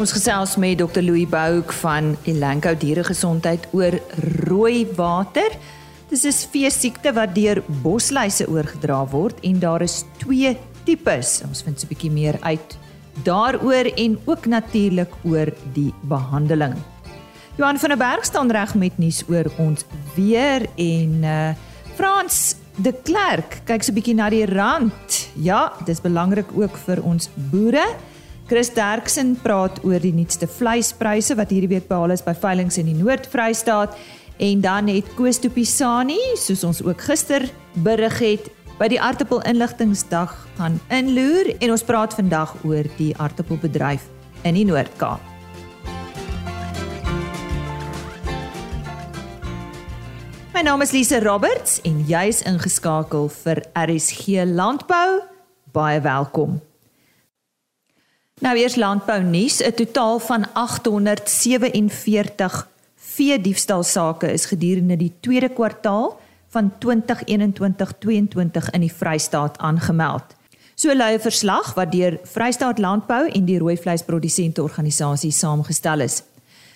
Ons gesels met Dr Louis Bouk van Elanco Dieregesondheid oor rooi water. Dis 'n veesiekte wat deur bosluise oorgedra word en daar is twee tipes. Ons vind so 'n bietjie meer uit daaroor en ook natuurlik oor die behandeling. Johan van der Berg staan reg met nuus oor ons weer en uh Frans de Klerk kyk so 'n bietjie na die rand. Ja, dis belangrik ook vir ons boere. Chris Derksen praat oor die nuutste vleispryse wat hierdie week behaal is by veilinge in die Noord-Vrystaat en dan het Koos Tupisani, soos ons ook gister berig het, by die aartappel inligtingsdag gaan inloer en ons praat vandag oor die aartappelbedryf in die Noord-Kaap. My naam is Lise Roberts en jy's ingeskakel vir RSG Landbou. Baie welkom. Nou eers landbou nuus, 'n totaal van 847 vee diefstalsake is gedurende die tweede kwartaal van 2021-22 in die Vrystaat aangemeld. So lui 'n verslag wat deur Vrystaat Landbou en die rooi vleisprodusente organisasie saamgestel is.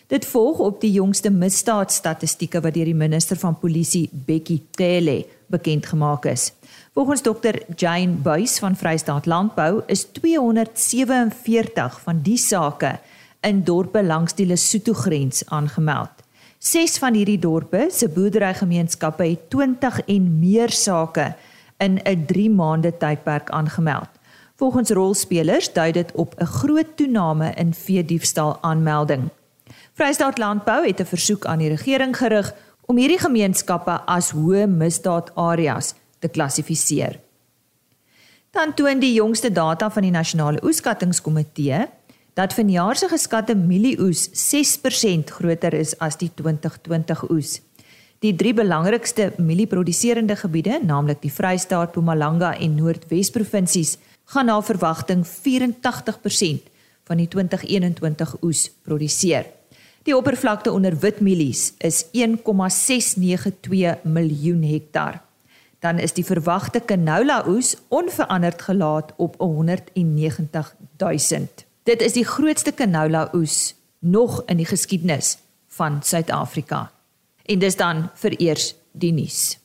Dit volg op die jongste misdaadstatistieke wat deur die minister van polisie Bekkie Cele bekend gemaak is. Volgens dokter Jane Buys van Vrystaat Landbou is 247 van die sake in dorpe langs die Lesotho grens aangemeld. Ses van hierdie dorpe se boerderygemeenskappe het 20 en meer sake in 'n 3 maande tydperk aangemeld. Volgens rolspelers dui dit op 'n groot toename in veediefstal aanmelding. Vrystaat Landbou het 'n versoek aan die regering gerig om hierdie gemeenskappe as hoë misdaadareas te klassifiseer. Dan toon die jongste data van die Nasionale Oeskattingskomitee dat vanjaar se geskatte mielieoes 6% groter is as die 2020 oes. Die drie belangrikste mielieproduserende gebiede, naamlik die Vrystaat, Mpumalanga en Noordwes provinsies, gaan na verwagting 84% van die 2021 oes produseer. Die oppervlakte onder wit mielies is 1,692 miljoen hektaar dan is die verwagte canola oes onveranderd gelaat op 190 000. Dit is die grootste canola oes nog in die geskiedenis van Suid-Afrika. En dis dan vir eers die nuus.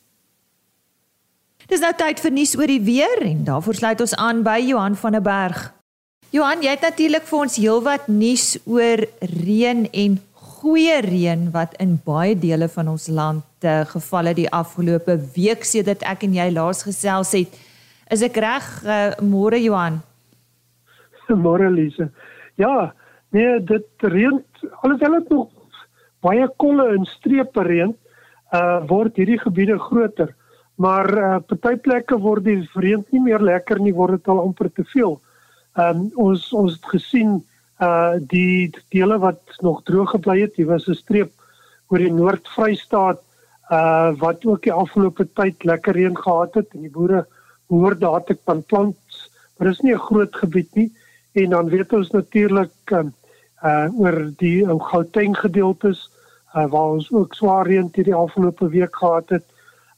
Dis nou tyd vir nuus oor die weer en daarvoor sluit ons aan by Johan van der Berg. Johan, jy het natuurlik vir ons heelwat nuus oor reën en goeie reën wat in baie dele van ons land uh, geval het die afgelope week sedert ek en jy laas gesels het. Is ek reg uh, môre Johan? Môre Lise. Ja, nee, dit reën alhoewel dit nog baie kolle en strepe reën, uh word hierdie gebiede groter. Maar uh party plekke word die reën nie meer lekker nie, word dit al amper te veel. Ehm um, ons ons het gesien uh die dele wat nog droog gebly het, hier was 'n streep oor die Noord-Vrystaat uh wat ook die afgelope tyd lekker reën gehad het en die boere behoort daar te kan plant, maar dit is nie 'n groot gebied nie en dan weet ons natuurlik um, uh oor die ou Gauteng gedeeltes uh waar ons ook swaar reën hierdie afgelope week gehad het.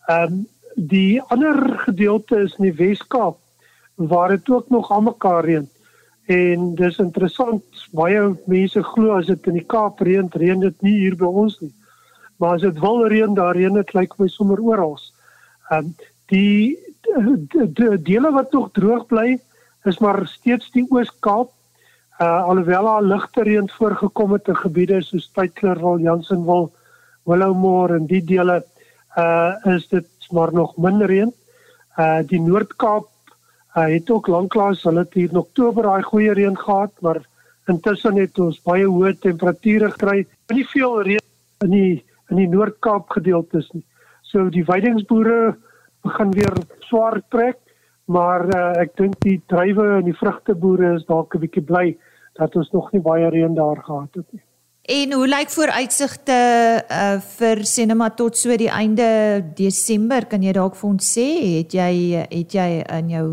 Um die ander gedeelte is in die Wes-Kaap waar dit ook nog aan mekaar reën. En dis interessant, baie mense glo as dit in die Kaap reën, reën dit nie hier by ons nie. Maar as dit wil reën, daar reën dit lyk my sommer oral. Ehm um, die, die, die dele wat nog droog bly, is maar steeds die Oos-Kaap. Uh alhoewel daar ligte reën voorgekom het in gebiede soos Tuitlerwil, Jansenwil, Willowmore en die dele, uh is dit maar nog min reën. Uh die Noord-Kaap Hy het ook lanklaas hulle het hier in Oktober daai goeie reën gehad, maar intussen het ons baie hoë temperature gekry. Nie veel reën in die in die Noord-Kaap gedeeltes nie. So die veidingsboere begin weer swaar trek, maar uh, ek dink die druiwe en die vrugteboere is dalk 'n bietjie bly dat ons nog nie baie reën daar gehad het nie. En hoe lyk vooruitsigte uh, vir sinema tot so die einde Desember? Kan jy dalk vir ons sê, het jy het jy in jou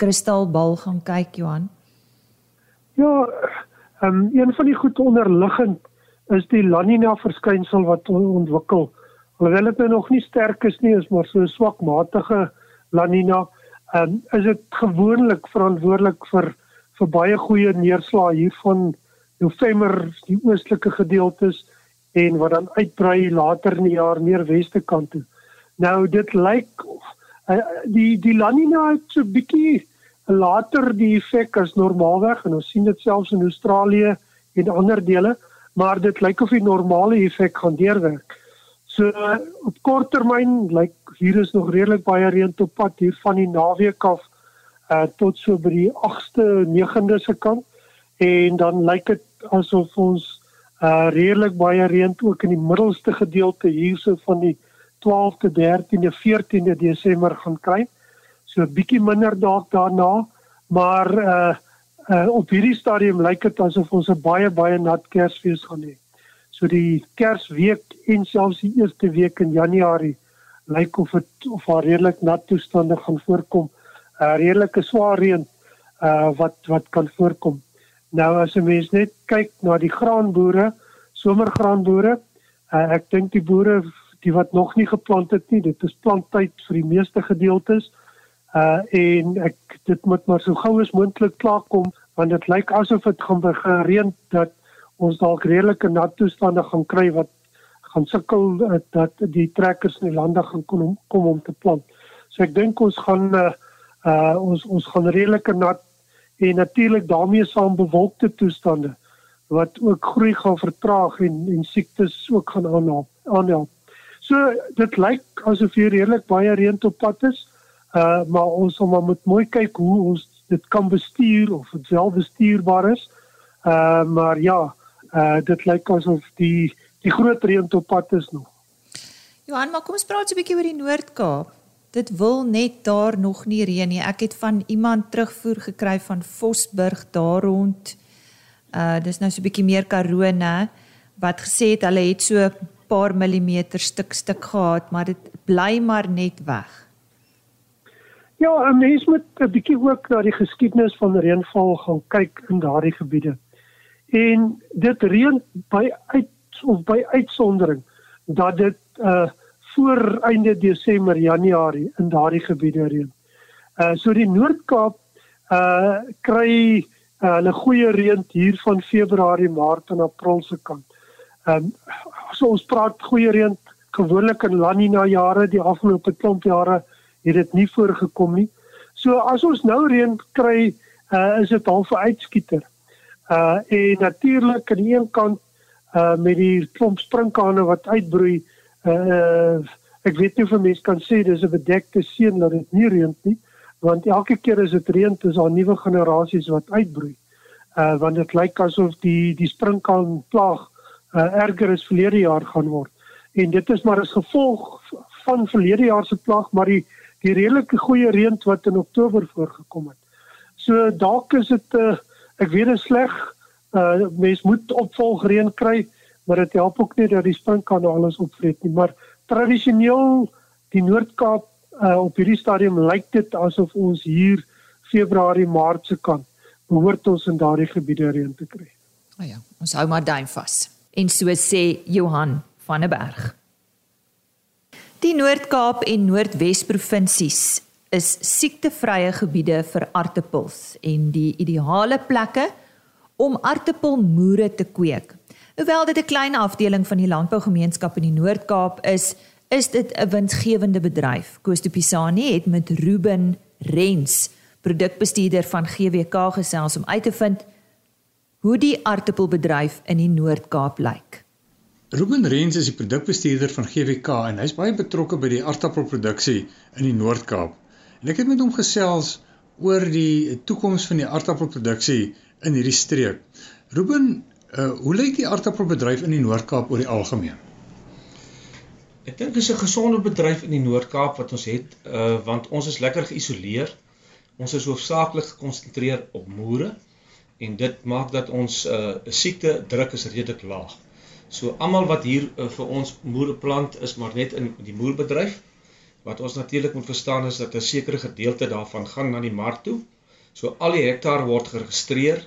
kristalbal gaan kyk Johan? Ja, ehm um, een van die goed onderliggend is die La Nina verskynsel wat ontwikkel. Alhoewel dit nou nog nie sterk is nie, is maar so 'n swakmatige La Nina. Ehm um, is dit gewoonlik verantwoordelik vir vir baie goeie neerslae hier van November die oostelike gedeeltes en wat dan uitbrei later in die jaar meer weste kant toe. Nou dit lyk uh, die die La Nina het so bietjie later die effek as normaalweg en ons sien dit selfs in Australië en ander dele, maar dit lyk of die normale effek gaan deurwerk. So op kort termyn lyk hier is nog redelik baie reën op pad hier van die naweek af uh tot so by die 8ste 9de se kant en dan lyk dit asof ons uh redelik baie reën ook in die middelste gedeelte hierso van die 12de 13de 14de Desember gaan kry. So 'n bietjie minder dalk daarna, maar uh uh op hierdie stadium lyk dit asof ons 'n baie baie nat Kersfees gaan hê. So die Kersweek en selfs die eerste week in Januarie lyk of dit of haar redelik nat toestande gaan voorkom. uh, Redelike swaar reën uh wat wat kan voorkom. Nou as 'n mens net kyk na die graanboere, somergraanboere, uh, ek dink die boere die wat nog nie geplant het nie, dit is planttyd vir die meeste gedeeltes. Uh en ek dit moet maar so gou as moontlik klaarkom want dit lyk asof dit gaan begin reën dat ons dalk redelike nat toestande gaan kry wat gaan sukkel uh, dat die trekkers in die lande gaan kom kom om te plant. So ek dink ons gaan uh, uh ons ons gaan redelike nat en natuurlik daarmee saam bewolkte toestande wat ook groei gaan vertraag en en siektes ook gaan aanhaal aanhaal. So dit lyk asof hier redelik baie reën op pad is. Uh maar ons sal maar moet mooi kyk hoe ons dit kan bestuur of dit wel bestuurbaar is. Uh maar ja, uh dit lyk asof die die groot reën op pad is nog. Johan, maar kom ons praat 'n bietjie oor die Noord-Kaap. Dit wil net daar nog nie reën nie. Ek het van iemand terugvoer gekry van Vosburg daar rond. Uh dis nou so 'n bietjie meer Karoo nê wat gesê het hulle het so 'n paar millimeter stuk stuk gehad, maar dit bly maar net weg. Ja, 'n mens moet 'n bietjie ook na die geskiedenis van reënval gaan kyk in daardie gebiede. En dit reën by uit of by uitsondering dat dit uh voor einde Desember, Januarie in daardie gebiede reën. Uh so die Noord-Kaap uh kry uh, hulle goeie reën hier van Februarie, Maart en April se kant. Ehm um, so ons praat goeie reën gewoonlik in La Nina jare, die afgelope klomp jare het dit nie voorgekom nie. So as ons nou reën kry, uh is dit half 'n uitskieter. Uh en natuurlik aan die een kant uh met die klomp sprinkane wat uitbroei uh ek weet nie of 'n mens kan sê dis 'n bedekte seën dat dit nie reën nie want elke keer as dit reën is daar nuwe generasies wat uitbroei. Uh want dit lyk asof die die sprinkaan plaag uh erger as verlede jaar gaan word. En dit is maar as gevolg van verlede jaar se plaag maar die die redelike goeie reën wat in Oktober voorgekom het. So dalk is dit uh ek weet dit sleg uh mens moet opvolgreën kry maar dit help ook nie dat die sprinkaan alles opvreet nie maar tradisioneel die Noord-Kaap uh, op hierdie stadium lyk dit asof ons hier Februarie Maart se kant behoort ons in daardie gebiede reën te kry. O oh ja, ons hou maar duim vas. En so sê Johan van der Berg. Die Noord-Kaap en Noordwes provinsies is siektevrye gebiede vir aartappels en die ideale plekke om aartappelmoere te kweek. Hoewel dit 'n klein afdeling van die landbougemeenskap in die Noord-Kaap is, is dit 'n winsgewende bedryf. Koos de Pisani het met Ruben Rens, produkbestuurder van GWK gesels om uit te vind hoe die aartappelbedryf in die Noord-Kaap lyk. Ruben Rens is die produkbestuurder van GWK en hy's baie betrokke by die aartappelproduksie in die Noord-Kaap. En ek het met hom gesels oor die toekoms van die aartappelproduksie in hierdie streek. Ruben, Uh hoe lyk die aardappelbedryf in die Noord-Kaap oor die algemeen? Ek dink dit is 'n gesonde bedryf in die Noord-Kaap wat ons het uh want ons is lekker geïsoleer. Ons is hoofsaaklik gekonsentreer op moere en dit maak dat ons uh siekte druk is redelik laag. So almal wat hier uh, vir ons moere plant is maar net in die moerbedryf. Wat ons natuurlik moet verstaan is dat 'n sekere gedeelte daarvan gaan na die mark toe. So al die hektaar word geregistreer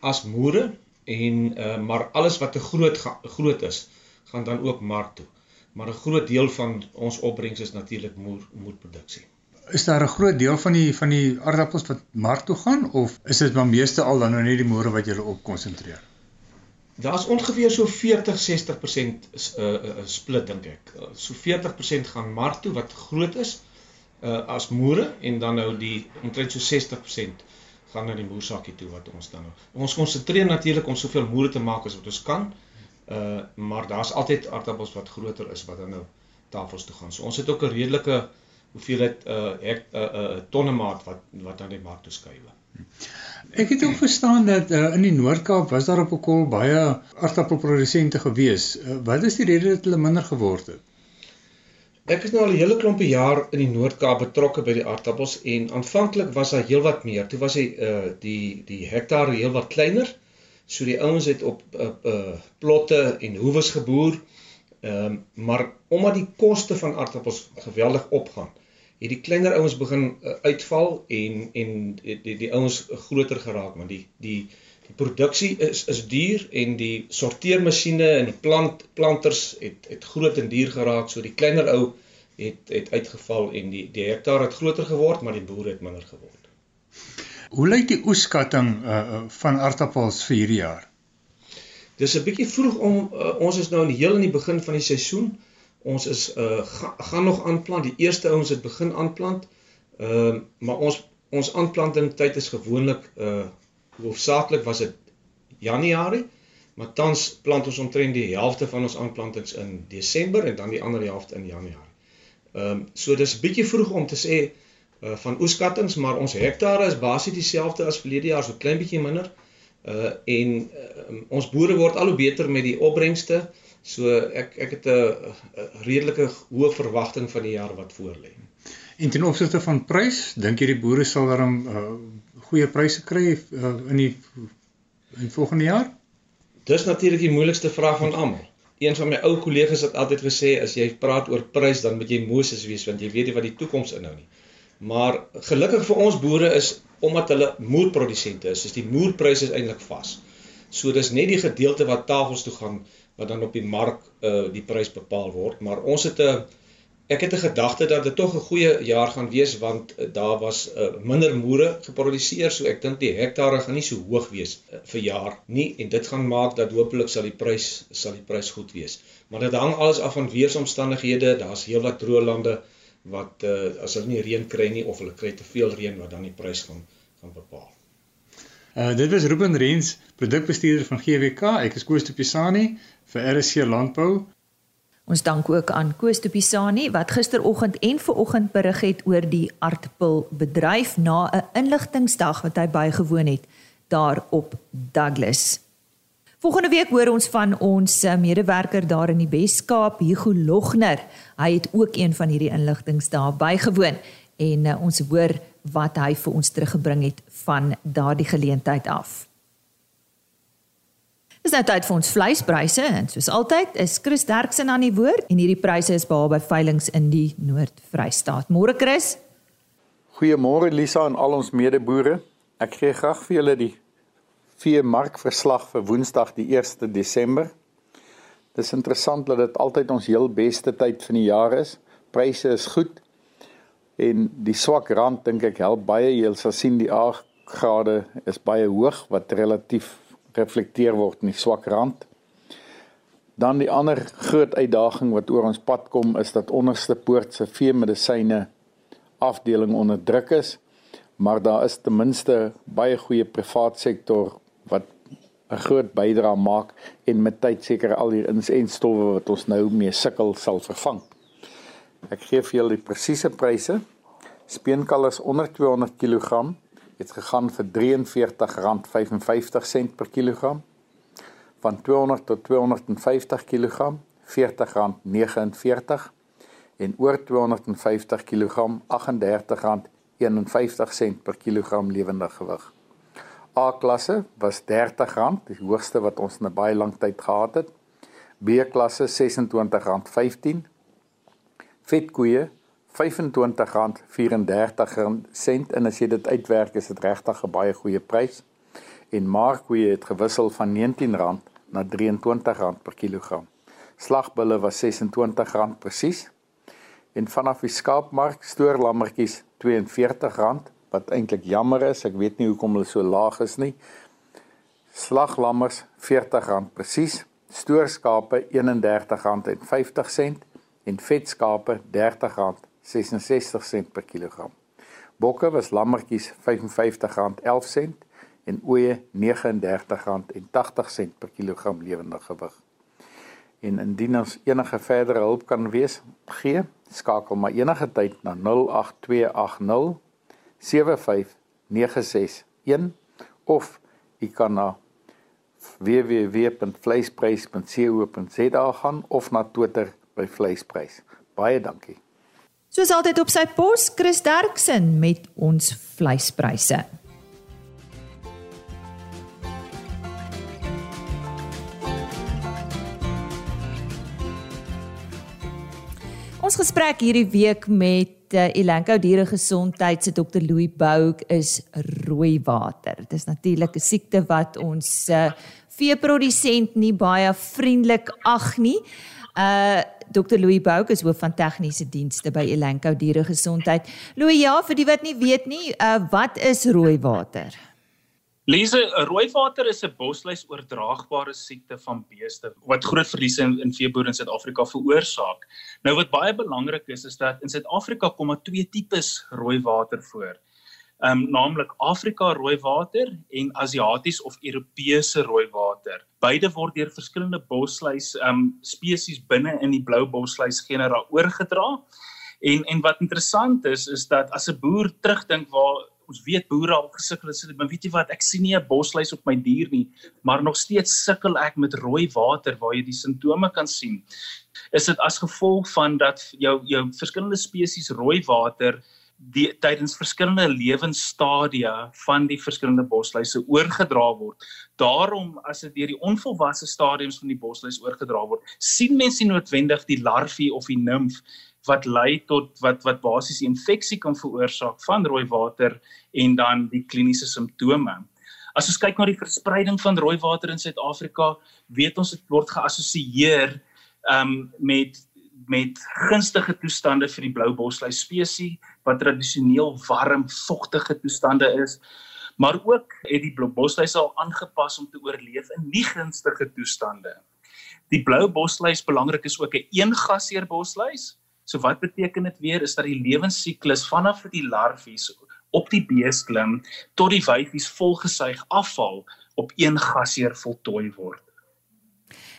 as moere en uh, maar alles wat te groot groot is gaan dan ook mark toe. Maar 'n groot deel van ons opbrengs is natuurlik moer moerproduksie. Is daar 'n groot deel van die van die aardappels wat mark toe gaan of is dit maar meeste al dan nou net die moere wat jy op konsentreer? Daar's ongeveer so 40-60% uh, uh, split dink ek. Uh, so 40% gaan mark toe wat groot is uh, as moere en dan nou die omtrent so 60% gaan na die moersakkie toe wat ons dan nou. Ons konsentreer natuurlik om soveel moere te maak as wat ons kan. Uh maar daar's altyd aardappels wat groter is wat dan nou tafels toe gaan. So ons het ook 'n redelike hoeveelheid uh hek uh, uh tonne maat wat wat aan die mark toe skuif. Ek het ook verstaan dat uh, in die Noord-Kaap was daar op 'n kol baie aardappelprodusente gewees. Uh, wat is die rede dat hulle minder geword het? Ek is nou al 'n hele klompie jaar in die Noord-Kaap betrokke by die aardappels en aanvanklik was daar heelwat meer. Toe was hy uh die die hektare heelwat kleiner. So die ouens het op uh, uh plotte en hoewes geboer. Ehm um, maar omdat die koste van aardappels geweldig opgaan, het die kleiner ouens begin uh, uitval en en die die, die ouens groter geraak want die die die produksie is is duur en die sorteermasjiene en die plant planters het het groot en duur geraak so die kleiner ou het het uitgeval en die die hektaar het groter geword maar die boere het minder geword. Hoe lyk die oeskatting uh, van aardappels vir hierdie jaar? Dis 'n bietjie vroeg om uh, ons is nou in heel in die begin van die seisoen. Ons is uh ga, gaan nog aanplant. Die eerste ouens het begin aanplant. Ehm uh, maar ons ons aanplanting tyd is gewoonlik uh hoofsaaklik was dit Januarie, maar tans plant ons omtrent die helfte van ons aanplantings in Desember en dan die ander helfte in Januarie. Ehm um, so dis bietjie vroeg om te sê uh van oeskattings, maar ons hektare is basies dieselfde as verlede jaar, so klein bietjie minder. Uh en uh, ons boere word al hoe beter met die opbrengste. So ek ek het 'n redelike hoë verwagting van die jaar wat voorlê. En ten opsigte van prys, dink jy die boere sal daarom uh, goeie pryse kry uh, in die in volgende jaar? Dis natuurlik die moeilikste vraag van almal. Een van my ou kollegas het altyd gesê as jy praat oor prys dan moet jy Moses wees want jy weet nie wat die toekoms inhou nie. Maar gelukkig vir ons boere is omdat hulle moerprodusente is, is die moerpryse eintlik vas. So dis net die gedeelte wat tafels toe gaan wat dan op die mark uh die prys bepaal word, maar ons het 'n ek het 'n gedagte dat dit tog 'n goeie jaar gaan wees want uh, daar was uh, minder moere geproduseer, so ek dink die hektare gaan nie so hoog wees uh, vir jaar nie en dit gaan maak dat hopelik sal die prys sal die prys goed wees. Maar dit hang alles af van weeromstandighede. Daar's heelwat droë lande wat uh, as hulle nie reën kry nie of hulle kry te veel reën wat dan die prys gaan gaan bepaal. Uh dit was Ruben Rens, produkbestuurder van GWK. Ek is Koos de Pisani vir RSC Landbou. Ons dank ook aan Koos de Pisani wat gisteroggend en vanoggend berig het oor die aardappelbedryf na 'n inligtingsdag wat hy bygewoon het daar op Douglas. Volgende week hoor ons van ons eh, medewerker daar in die Wes-Kaap, Hugo Logner. Hy het ook een van hierdie inligtingsdae bygewoon en uh, ons hoor wat hy vir ons teruggebring het van daardie geleentheid af. Dis nou tyd vir ons vleispryse en soos altyd is Chris Derksen aan die woord en hierdie pryse is behaal by veilinge in die Noord-Vrystaat. Môre Chris. Goeiemôre Lisa en al ons medeboere. Ek gee graag vir julle die veemarkverslag vir Woensdag die 1 Desember. Dis interessant dat dit altyd ons heel beste tyd van die jaar is. Pryse is goed en die swak rand dink ek help baie. Jy sal sien die A-grade is baie hoog wat relatief reflekteer word in die swak rand. Dan die ander groot uitdaging wat oor ons pad kom is dat onderste poort se veemedisyne afdeling onder druk is, maar daar is ten minste baie goeie privaat sektor wat 'n groot bydrae maak en met tyd seker al die insenstowwe wat ons nou mee sukkel sal vervang. Ek gee vir julle die presiese pryse. Speenkalvers onder 200 kg het gegaan vir R43.55 per kilogram. Van 200 tot 250 kg R40.49 en oor 250 kg R38.51 per kilogram lewendige gewig. A-klasse was R30, die hoogste wat ons in 'n baie lang tyd gehad het. B-klasse R26.15. Vetkoeie R25.34 en as jy dit uitwerk is dit regtig 'n baie goeie prys. En markkoeie het gewissel van R19 na R23 per kilogram. Slagbulle was R26 presies. En vanaf die skaapmark stoor lammetjies R42 wat eintlik jammer is. Ek weet nie hoekom hulle so laag is nie. slaglammers R40 presies, stoorskape R31.50 en vetskape R30.66 per kilogram. Bokke was lammetjies R55.11 en ooe R39.80 per kilogram lewende gewig. En indien ons enige verdere hulp kan wees, gee skakel maar enige tyd na 08280 75961 of u kan na www.vleisprys.co.za gaan of na Twitter by vleisprys. Baie dankie. Soos altyd op sy pos, Chris Derksen met ons vleispryse. Ons gesprek hierdie week met uh, Elanco Diere Gesondheid se Dr Louis Bouk is rooi water. Dit is natuurlik 'n siekte wat ons uh, veeprodusent nie baie vriendelik ag nie. Uh Dr Louis Bouk is hoof van tegniese dienste by Elanco Diere Gesondheid. Louis, ja, vir die wat nie weet nie, uh wat is rooi water? Lise, rooiwater is 'n bosluis oordraagbare siekte van beeste wat groot verliese in, in veeboere in Suid-Afrika veroorsaak. Nou wat baie belangrik is is dat in Suid-Afrika kom maar twee tipes rooiwater voor. Ehm um, naamlik Afrika rooiwater en Asiaties of Europese rooiwater. Beide word deur verskillende bosluis ehm um, spesies binne in die blou bosluis genera oorgedra. En en wat interessant is is dat as 'n boer terugdink waar ons weet boere al gesukkel het, maar weet jy wat, ek sien nie 'n bosluis op my dier nie, maar nog steeds sukkel ek met rooi water waar jy die simptome kan sien. Is dit as gevolg van dat jou jou verskillende spesies rooi water die tydens verskillende lewensstadia van die verskillende bosluise oorgedra word. Daarom as dit deur die onvolwasse stadiums van die bosluis oorgedra word, sien mense nie noodwendig die larwie of die nimf wat lei tot wat wat basies infeksie kan veroorsaak van rooi water en dan die kliniese simptome. As ons kyk na die verspreiding van rooi water in Suid-Afrika, weet ons dit word geassosieer um met met gunstige toestande vir die blou bosluis spesies wat tradisioneel warm, vogtige toestande is. Maar ook het die blou bosluis al aangepas om te oorleef in nie gunstige toestande. Die blou bosluis belangrik is ook 'n eengasheer bosluis So wat beteken dit weer is dat die lewensiklus vanaf die larwies op die bees klim tot die wyfies volgesuig afval op een gasheer voltooi word.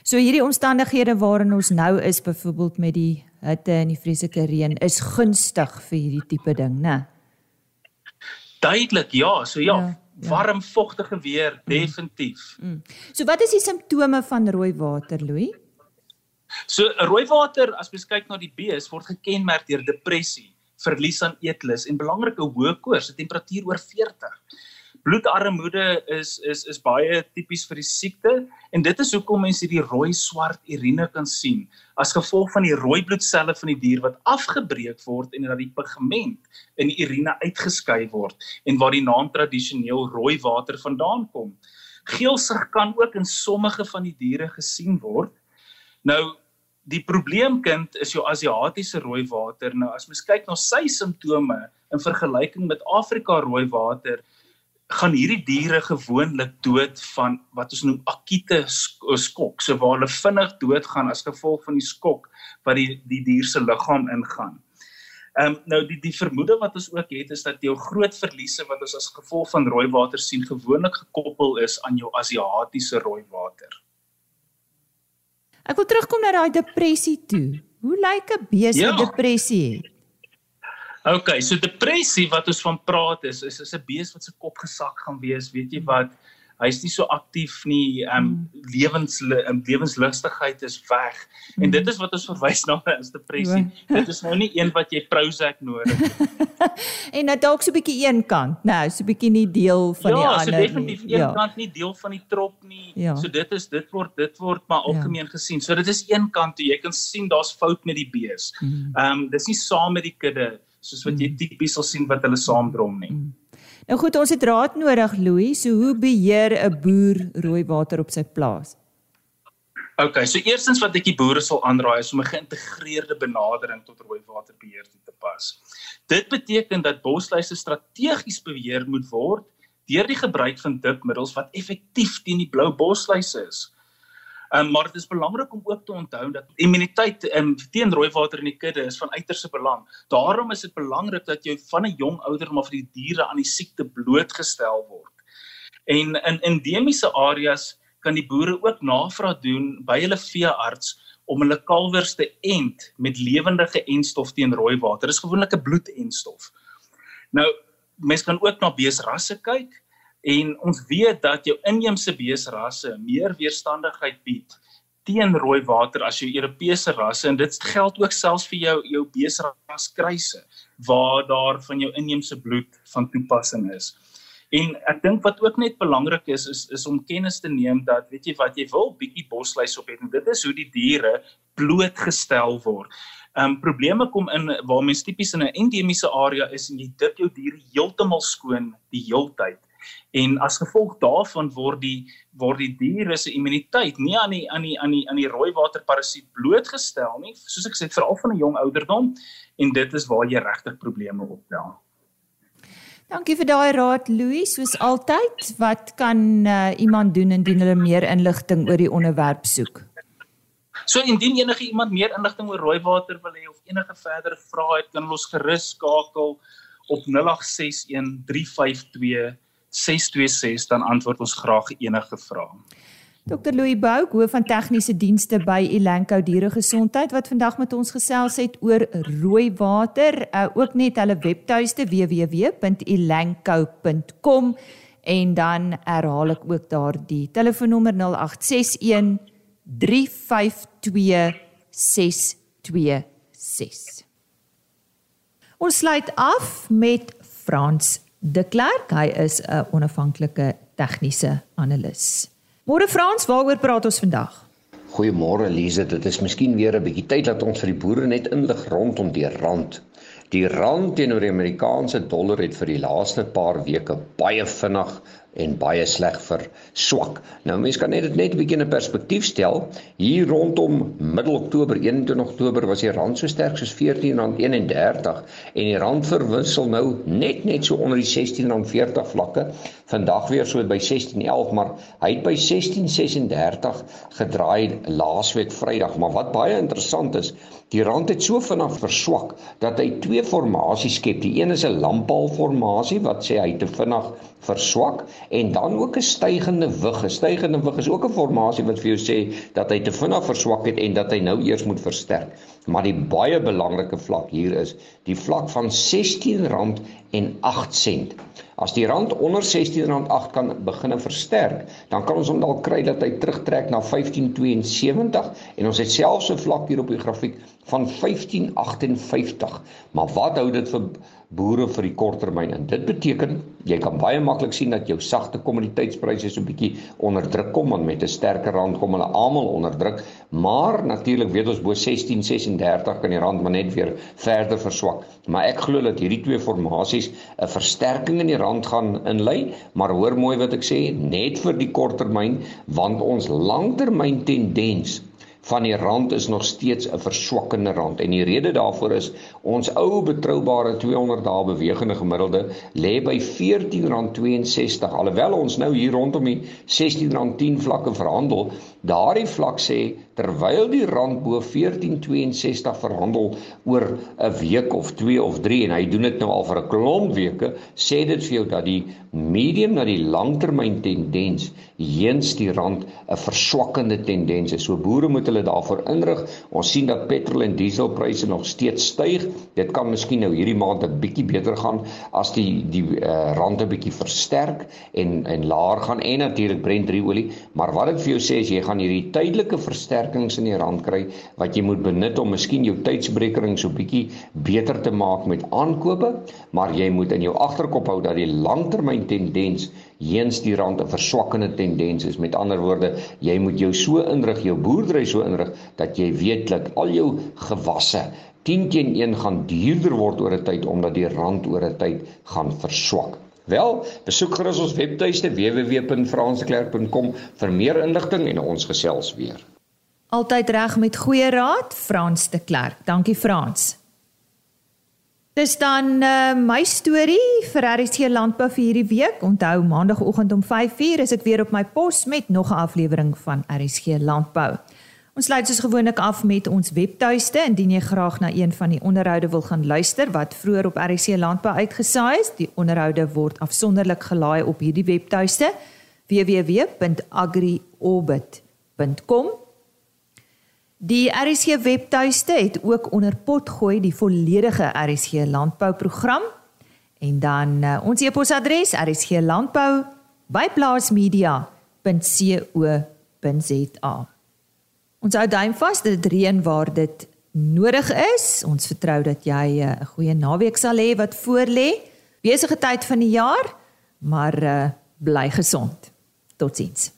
So hierdie omstandighede waarin ons nou is byvoorbeeld met die hitte en die vreeslike reën is gunstig vir hierdie tipe ding, né? Duidelik, ja, so ja, ja, ja. warm vogtige weer mm. definitief. Mm. So wat is die simptome van rooi water, Louis? So rooiwater as mens kyk na die bees word gekenmerk deur depressie, verlies aan eetlus en belangrike hoë koors, 'n temperatuur oor 40. Bloedarmoede is is is baie tipies vir die siekte en dit is hoekom mense hierdie rooi swart urine kan sien as gevolg van die rooi bloedselle van die dier wat afgebreek word en dat die pigment in die urine uitgeskei word en waar die naam tradisioneel rooi water vandaan kom. Geelsig kan ook in sommige van die diere gesien word. Nou die probleemkind is jou Asiatiese rooi water. Nou as mens kyk na sy simptome in vergelyking met Afrika rooi water, gaan hierdie diere gewoonlik dood van wat ons noem akute skok, so waar hulle vinnig doodgaan as gevolg van die skok wat die die dier se liggaam ingaan. Ehm um, nou die die vermoede wat ons ook het is dat jou groot verliese wat ons as gevolg van rooi water sien gewoonlik gekoppel is aan jou Asiatiese rooi water. Ek wil terugkom na daai depressie toe. Hoe lyk 'n bees wat ja. depressie het? OK, so depressie wat ons van praat is is is 'n bees wat se kop gesak gaan wees, weet jy wat? hy's nie so aktief nie. Ehm um, lewens um, lewenslustigheid is weg. Mm. En dit is wat ons verwys na as depressie. Ja. dit is nou nie een wat jy Prozac nodig het. en nou dalk so 'n bietjie een kant. Nou, so 'n bietjie nie deel van ja, die ander nie. Ja, so definitief een ja. kant nie deel van die trop nie. Ja. So dit is dit word dit word maar ja. algemeen ja. gesien. So dit is een kant toe jy kan sien daar's fout met die bees. Mm. Ehm mm. um, dis nie saam met die kudde soos wat jy mm. tipies sal sien wat hulle saamdrom nie. Mm. Nou goed, ons het raad nodig, Louis. So hoe beheer 'n boer rooi water op sy plaas? OK, so eerstens wat ek die boere sal aanraai is om 'n geïntegreerde benadering tot rooi waterbeheer te pas. Dit beteken dat bosluise strategies beheer moet word deur die gebruik van dipmiddels wat effektief teen die blou bosluis is. Um, maar dit is belangrik om ook te onthou dat immuniteit um, teen rooi water in die kudde is van uiterste belang. Daarom is dit belangrik dat jy van 'n jong ouderdom af die diere aan die siekte blootgestel word. En in endemiese areas kan die boere ook navraag doen by hulle veearts om hulle kalwers te ent met lewendige enstof teen rooi water. Dit is gewoonlik 'n bloedenstof. Nou, mense kan ook na beesrasse kyk en ons weet dat jou inheemse beesrasse meer weerstandigheid bied teen rooi water as jou Europese rasse en dit geld ook selfs vir jou jou beesras kruise waar daar van jou inheemse bloed van toepassing is. En ek dink wat ook net belangrik is is is om kennis te neem dat weet jy wat jy wil bietjie bosluis op het en dit is hoe die diere blootgestel word. Ehm um, probleme kom in waar mens tipies in 'n endemiese area is en jy dip jou diere heeltemal skoon die heeltyd. En as gevolg daarvan word die word die diere se immuniteit nie aan die aan die aan die aan die rooi water parasiet blootgestel nie, soos ek sê veral van 'n jong ouderdom en dit is waar jy regtig probleme optel. Dankie vir daai raad Louis, soos altyd. Wat kan uh, iemand doen indien hulle meer inligting oor die onderwerp soek? So indien enige iemand meer inligting oor rooi water wil hê of enige verdere vrae het, kan ons gerus skakel op 0861 352 626 dan antwoord ons graag enige vrae. Dr Louis Bou, hoof van tegniese dienste by Elanco Dieregesondheid wat vandag met ons gesels het oor rooi water, uh, ook net hulle webtuiste www.elanco.com en dan herhaal ek ook daardie telefoonnommer 0861 352 626. Ons sluit af met Frans de Klerk. Hy is 'n onafhanklike tegniese analis. Môre Frans, waaroor praat ons vandag? Goeiemôre Lize, dit is miskien weer 'n bietjie tyd dat ons vir die boere net inlig rondom die rand. Die rand teenoor die Amerikaanse dollar het vir die laaste paar weke baie vinnig en baie sleg vir swak. Nou mense kan net dit net 'n bietjie in perspektief stel. Hier rondom middel Oktober, 21 Oktober was die rand so sterk soos R14.31 en die rand verwissel nou net net so onder die R16.40 vlakke. Vandag weer so by 16.11, maar hy het by 16.36 gedraai laasweek Vrydag. Maar wat baie interessant is, die rand het so vinnig verswak dat hy twee formasies skep. Die een is 'n lamppaal formasie wat sê hy te vinnig verswak en dan ook 'n stygende wig. 'n Stygende wig is ook 'n formasie wat vir jou sê dat hy te vinnig verswak het en dat hy nou eers moet versterk. Maar die baie belangrike vlak hier is die vlak van R16.08. As die rand onder R16.08 kan begine versterk, dan kan ons hom dalk kry dat hy terugtrek na 15.72 en ons het selfs 'n vlak hier op die grafiek van 15.58. Maar wat hou dit vir boere vir die korttermyn in. Dit beteken jy kan baie maklik sien dat jou sagte kommoditeitspryse so 'n bietjie onder druk kom want met 'n sterker rand kom hulle almal onder druk, maar natuurlik weet ons bo 16.36 kan die rand maar net weer verder verswak. Maar ek glo dat hierdie twee formasies 'n versterking in die rand gaan inlei, maar hoor mooi wat ek sê, net vir die korttermyn want ons langtermyn tendens van die rand is nog steeds 'n verswakkende rand. En die rede daarvoor is ons ou betroubare 200 dae bewegende gemiddelde lê by R14.62 alhoewel ons nou hier rondom die R16.10 vlakke verhandel daardie vlak sê terwyl die rand bo 14.62 verhandel oor 'n week of 2 of 3 en hy doen dit nou al vir 'n klomp weke sê dit vir jou dat die medium na die langtermyn tendens heens die rand 'n verswakkende tendens is so boere moet hulle daarvoor inrig. Ons sien dat petrol en dieselpryse nog steeds styg. Dit kan miskien nou hierdie maand 'n bietjie beter gaan as die die uh, rand 'n bietjie versterk en en laer gaan en natuurlik Brent olie, maar wat dit vir jou sê is jy gaan hierdie tydelike versterkings in die rand kry wat jy moet benut om miskien jou tydsbrekering so bietjie beter te maak met aankope, maar jy moet in jou agterkop hou dat die langtermyn tendens heens die rand 'n verswakkende tendens is. Met ander woorde, jy moet jou so inrig, jou boerdery so inrig dat jy weet dat al jou gewasse 10 teen 1 gaan duurder word oor 'n tyd omdat die rand oor 'n tyd gaan verswak. Wel, besoek gerus ons webtuiste www.fransklerk.com vir meer inligting en ons gesels weer. Altyd reg met goeie raad, Frans de Klerk. Dankie Frans. Dis dan uh, my storie vir RSC Landbou vir hierdie week. Onthou maandagooggend om 5:00 is ek weer op my pos met nog 'n aflewering van RSC Landbou. Ons sluit soos gewoonlik af met ons webtuiste indien jy graag na een van die onderhoude wil gaan luister wat vroeër op RSC Landbou uitgesaai is. Die onderhoude word afsonderlik gelaai op hierdie webtuiste www.agriorbit.com Die RSC webtuiste het ook onder potgooi die volledige RSC landbouprogram en dan uh, ons e-posadres rsclandbou@plaasmedia.co.za. Ons hou duim vas dat dit reën waar dit nodig is. Ons vertrou dat jy eh, 'n uh, goeie naweek sal hê wat voorlê. Besige tyd van die jaar, maar uh, bly gesond. Totsiens.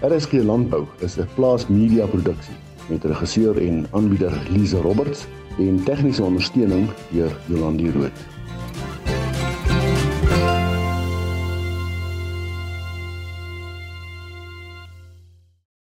RSC Landbou is 'n plaasmedia produksie met regisseur en aanbieder Lize Roberts en tegniese ondersteuning deur Jolandi Rooi.